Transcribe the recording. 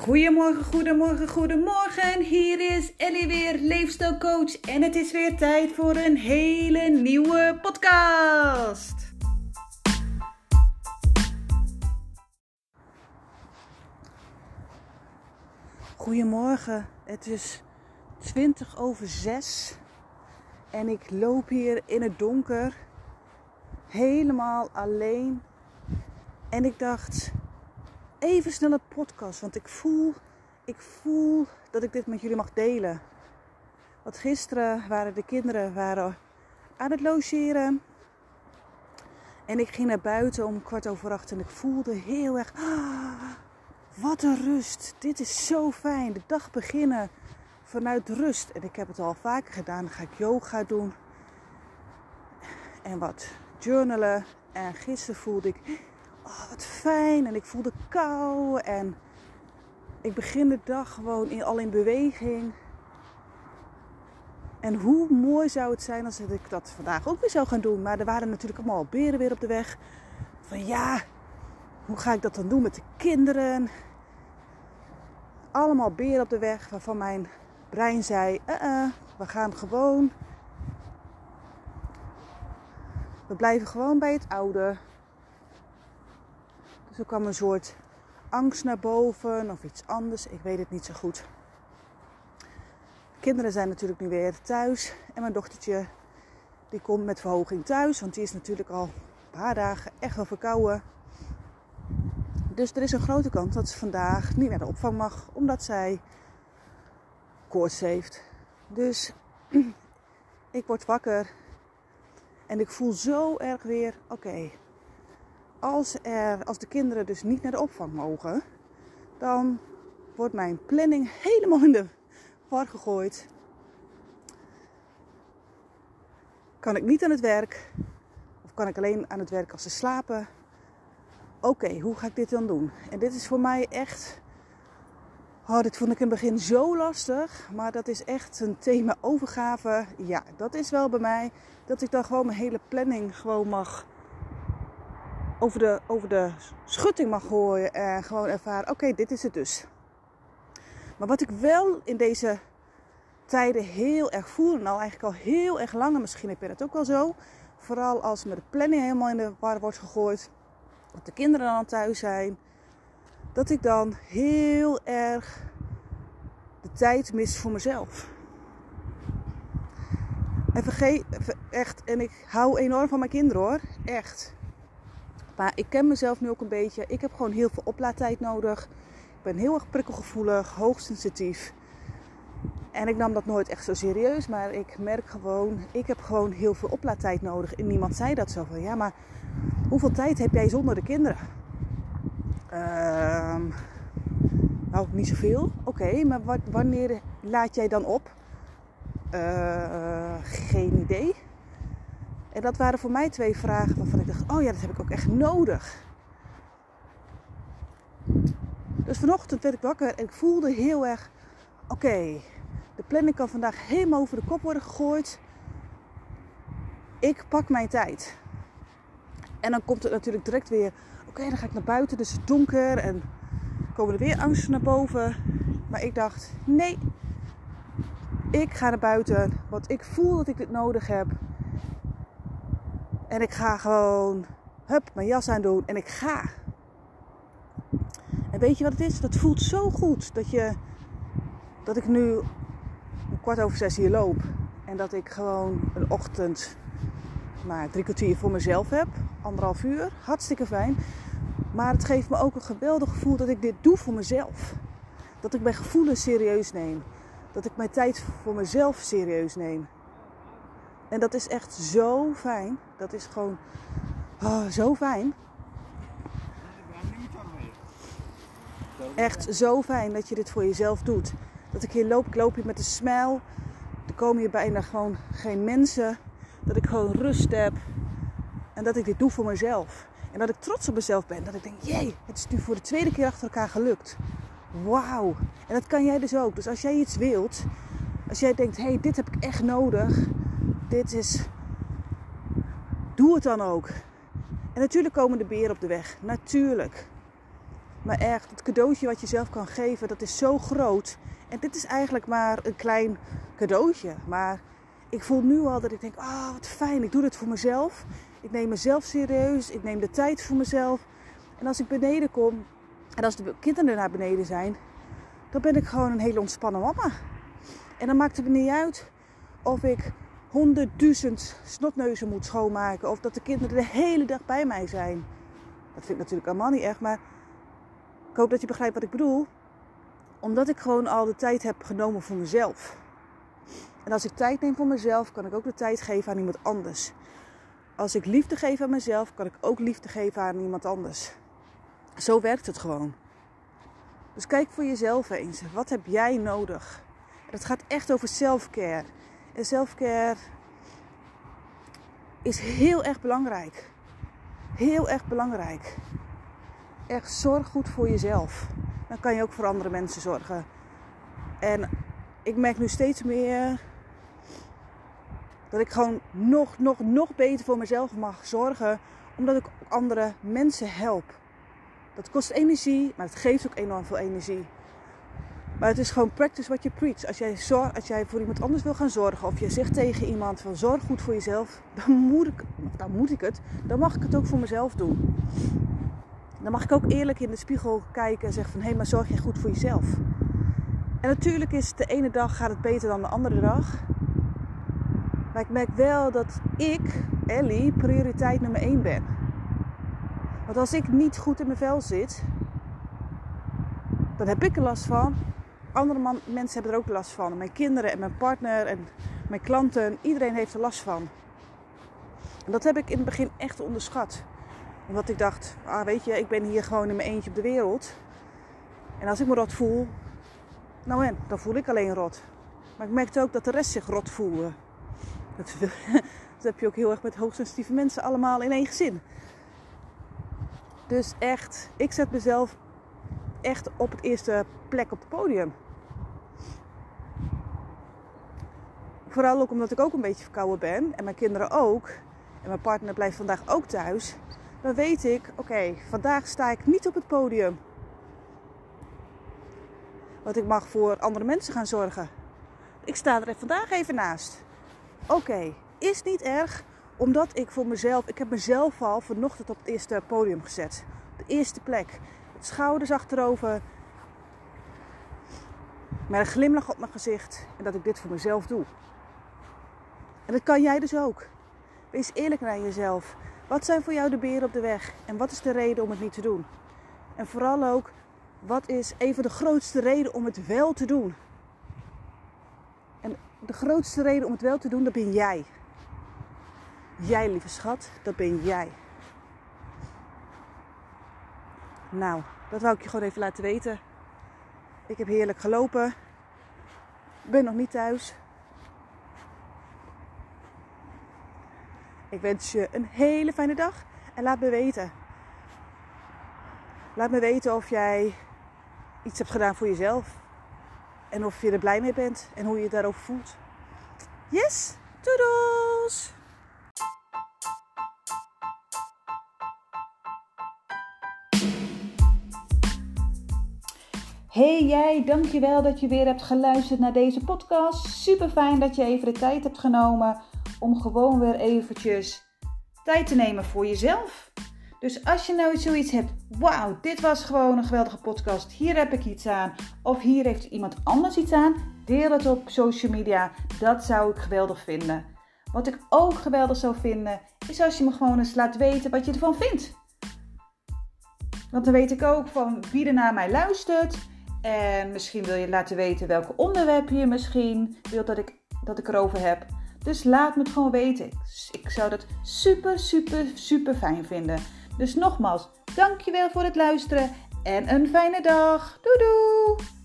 Goedemorgen, goedemorgen, goedemorgen. Hier is Ellie weer, leefstijlcoach. En het is weer tijd voor een hele nieuwe podcast. Goedemorgen, het is 20 over 6. En ik loop hier in het donker. Helemaal alleen. En ik dacht, even snel een podcast. Want ik voel, ik voel dat ik dit met jullie mag delen. Want gisteren waren de kinderen waren aan het logeren. En ik ging naar buiten om kwart over acht. En ik voelde heel erg. Ah, wat een rust. Dit is zo fijn. De dag beginnen vanuit rust. En ik heb het al vaker gedaan. Dan ga ik yoga doen. En wat journalen. En gisteren voelde ik oh, wat fijn. En ik voelde kou. En ik begin de dag gewoon in, al in beweging. En hoe mooi zou het zijn als ik dat vandaag ook weer zou gaan doen. Maar er waren natuurlijk allemaal beren weer op de weg. Van ja, hoe ga ik dat dan doen met de kinderen? Allemaal beren op de weg waarvan mijn brein zei: uh -uh, we gaan gewoon. We blijven gewoon bij het oude. Er kwam een soort angst naar boven of iets anders. Ik weet het niet zo goed. De kinderen zijn natuurlijk nu weer thuis. En mijn dochtertje die komt met verhoging thuis. Want die is natuurlijk al een paar dagen echt wel verkouden. Dus er is een grote kans dat ze vandaag niet naar de opvang mag. Omdat zij koorts heeft. Dus ik word wakker. En ik voel zo erg weer, oké, als, er, als de kinderen dus niet naar de opvang mogen, dan wordt mijn planning helemaal in de war gegooid. Kan ik niet aan het werk, of kan ik alleen aan het werk als ze slapen? Oké, hoe ga ik dit dan doen? En dit is voor mij echt. Oh, dit vond ik in het begin zo lastig. Maar dat is echt een thema overgave. Ja, dat is wel bij mij. Dat ik dan gewoon mijn hele planning gewoon mag over de, over de schutting mag gooien en gewoon ervaren, oké, dit is het dus. Maar wat ik wel in deze tijden heel erg voel, en al eigenlijk al heel erg lang, en misschien heb je dat ook wel zo, vooral als me de planning helemaal in de war wordt gegooid, dat de kinderen dan thuis zijn, dat ik dan heel erg de tijd mis voor mezelf. En vergeet, echt, en ik hou enorm van mijn kinderen hoor, echt. Maar ik ken mezelf nu ook een beetje. Ik heb gewoon heel veel oplaadtijd nodig. Ik ben heel erg prikkelgevoelig, hoogsensitief. En ik nam dat nooit echt zo serieus. Maar ik merk gewoon, ik heb gewoon heel veel oplaadtijd nodig. En niemand zei dat zo van, ja, maar hoeveel tijd heb jij zonder de kinderen? Uh, nou, niet zoveel. Oké, maar wat, wanneer laat jij dan op? Uh, geen idee. En dat waren voor mij twee vragen waarvan ik dacht: oh ja, dat heb ik ook echt nodig. Dus vanochtend werd ik wakker en ik voelde heel erg: oké, de planning kan vandaag helemaal over de kop worden gegooid. Ik pak mijn tijd. En dan komt het natuurlijk direct weer: oké, dan ga ik naar buiten, dus het is donker en komen er weer angsten naar boven. Maar ik dacht: nee, ik ga naar buiten, want ik voel dat ik dit nodig heb. En ik ga gewoon, hup, mijn jas aan doen en ik ga. En weet je wat het is? Dat voelt zo goed dat je, dat ik nu een kwart over zes hier loop. En dat ik gewoon een ochtend maar drie kwartier voor mezelf heb. Anderhalf uur. Hartstikke fijn. Maar het geeft me ook een geweldig gevoel dat ik dit doe voor mezelf. Dat ik mijn gevoelens serieus neem. Dat ik mijn tijd voor mezelf serieus neem. En dat is echt zo fijn. Dat is gewoon oh, zo fijn. Echt zo fijn dat je dit voor jezelf doet. Dat ik hier loop, ik loop hier met een smile. Er komen hier bijna gewoon geen mensen. Dat ik gewoon rust heb. En dat ik dit doe voor mezelf. En dat ik trots op mezelf ben. Dat ik denk, jee, het is nu voor de tweede keer achter elkaar gelukt. Wauw. En dat kan jij dus ook. Dus als jij iets wilt. Als jij denkt, hé, hey, dit heb ik echt nodig dit is. Doe het dan ook. En natuurlijk komen de beren op de weg. Natuurlijk. Maar echt, het cadeautje wat je zelf kan geven, dat is zo groot. En dit is eigenlijk maar een klein cadeautje. Maar ik voel nu al dat ik denk, ah, oh, wat fijn, ik doe dit voor mezelf. Ik neem mezelf serieus, ik neem de tijd voor mezelf. En als ik beneden kom en als de kinderen naar beneden zijn, dan ben ik gewoon een hele ontspannen mama. En dan maakt het me niet uit of ik honderdduizend snotneuzen moet schoonmaken. Of dat de kinderen de hele dag bij mij zijn. Dat vind ik natuurlijk allemaal niet echt. Maar ik hoop dat je begrijpt wat ik bedoel. Omdat ik gewoon al de tijd heb genomen voor mezelf. En als ik tijd neem voor mezelf, kan ik ook de tijd geven aan iemand anders. Als ik liefde geef aan mezelf, kan ik ook liefde geven aan iemand anders. Zo werkt het gewoon. Dus kijk voor jezelf eens. Wat heb jij nodig? Het gaat echt over self-care. Self-care is heel erg belangrijk. Heel erg belangrijk. Echt zorg goed voor jezelf. Dan kan je ook voor andere mensen zorgen. En ik merk nu steeds meer dat ik gewoon nog, nog, nog beter voor mezelf mag zorgen. Omdat ik andere mensen help. Dat kost energie, maar het geeft ook enorm veel energie. Maar het is gewoon practice what you preach. Als jij, zorg, als jij voor iemand anders wil gaan zorgen, of je zegt tegen iemand van zorg goed voor jezelf, dan moet ik, dan moet ik het. Dan mag ik het ook voor mezelf doen. Dan mag ik ook eerlijk in de spiegel kijken en zeggen van hé, hey, maar zorg jij goed voor jezelf. En natuurlijk is de ene dag gaat het beter dan de andere dag. Maar ik merk wel dat ik, Ellie, prioriteit nummer 1 ben. Want als ik niet goed in mijn vel zit, dan heb ik er last van andere mensen hebben er ook last van. Mijn kinderen en mijn partner en mijn klanten. Iedereen heeft er last van. En dat heb ik in het begin echt onderschat. Omdat ik dacht, ah, weet je, ik ben hier gewoon in mijn eentje op de wereld. En als ik me rot voel, nou en, dan voel ik alleen rot. Maar ik merkte ook dat de rest zich rot voelde. Dat, dat heb je ook heel erg met hoogsensitieve mensen allemaal in één gezin. Dus echt, ik zet mezelf echt op het eerste plek op het podium. Vooral ook omdat ik ook een beetje verkouden ben en mijn kinderen ook. En mijn partner blijft vandaag ook thuis. Dan weet ik, oké, vandaag sta ik niet op het podium. Want ik mag voor andere mensen gaan zorgen. Ik sta er vandaag even naast. Oké, is niet erg, omdat ik voor mezelf, ik heb mezelf al vanochtend op het eerste podium gezet. de eerste plek schouders achterover. Met een glimlach op mijn gezicht. En dat ik dit voor mezelf doe. En dat kan jij dus ook. Wees eerlijk naar jezelf. Wat zijn voor jou de beren op de weg? En wat is de reden om het niet te doen? En vooral ook, wat is een van de grootste reden om het wel te doen? En de grootste reden om het wel te doen, dat ben jij. Jij, lieve schat, dat ben jij. Nou, dat wou ik je gewoon even laten weten. Ik heb heerlijk gelopen. Ben nog niet thuis. Ik wens je een hele fijne dag en laat me weten. Laat me weten of jij iets hebt gedaan voor jezelf. En of je er blij mee bent en hoe je je daarover voelt. Yes, doedels! Hey jij, dankjewel dat je weer hebt geluisterd naar deze podcast. Super fijn dat je even de tijd hebt genomen om gewoon weer eventjes tijd te nemen voor jezelf. Dus als je nou zoiets hebt, wauw, dit was gewoon een geweldige podcast. Hier heb ik iets aan. Of hier heeft iemand anders iets aan. Deel het op social media. Dat zou ik geweldig vinden. Wat ik ook geweldig zou vinden, is als je me gewoon eens laat weten wat je ervan vindt. Want dan weet ik ook van wie er naar mij luistert. En misschien wil je laten weten welke onderwerp je misschien wilt dat ik, dat ik erover heb. Dus laat me het gewoon weten. Ik zou dat super, super, super fijn vinden. Dus nogmaals, dankjewel voor het luisteren en een fijne dag. Doei doei!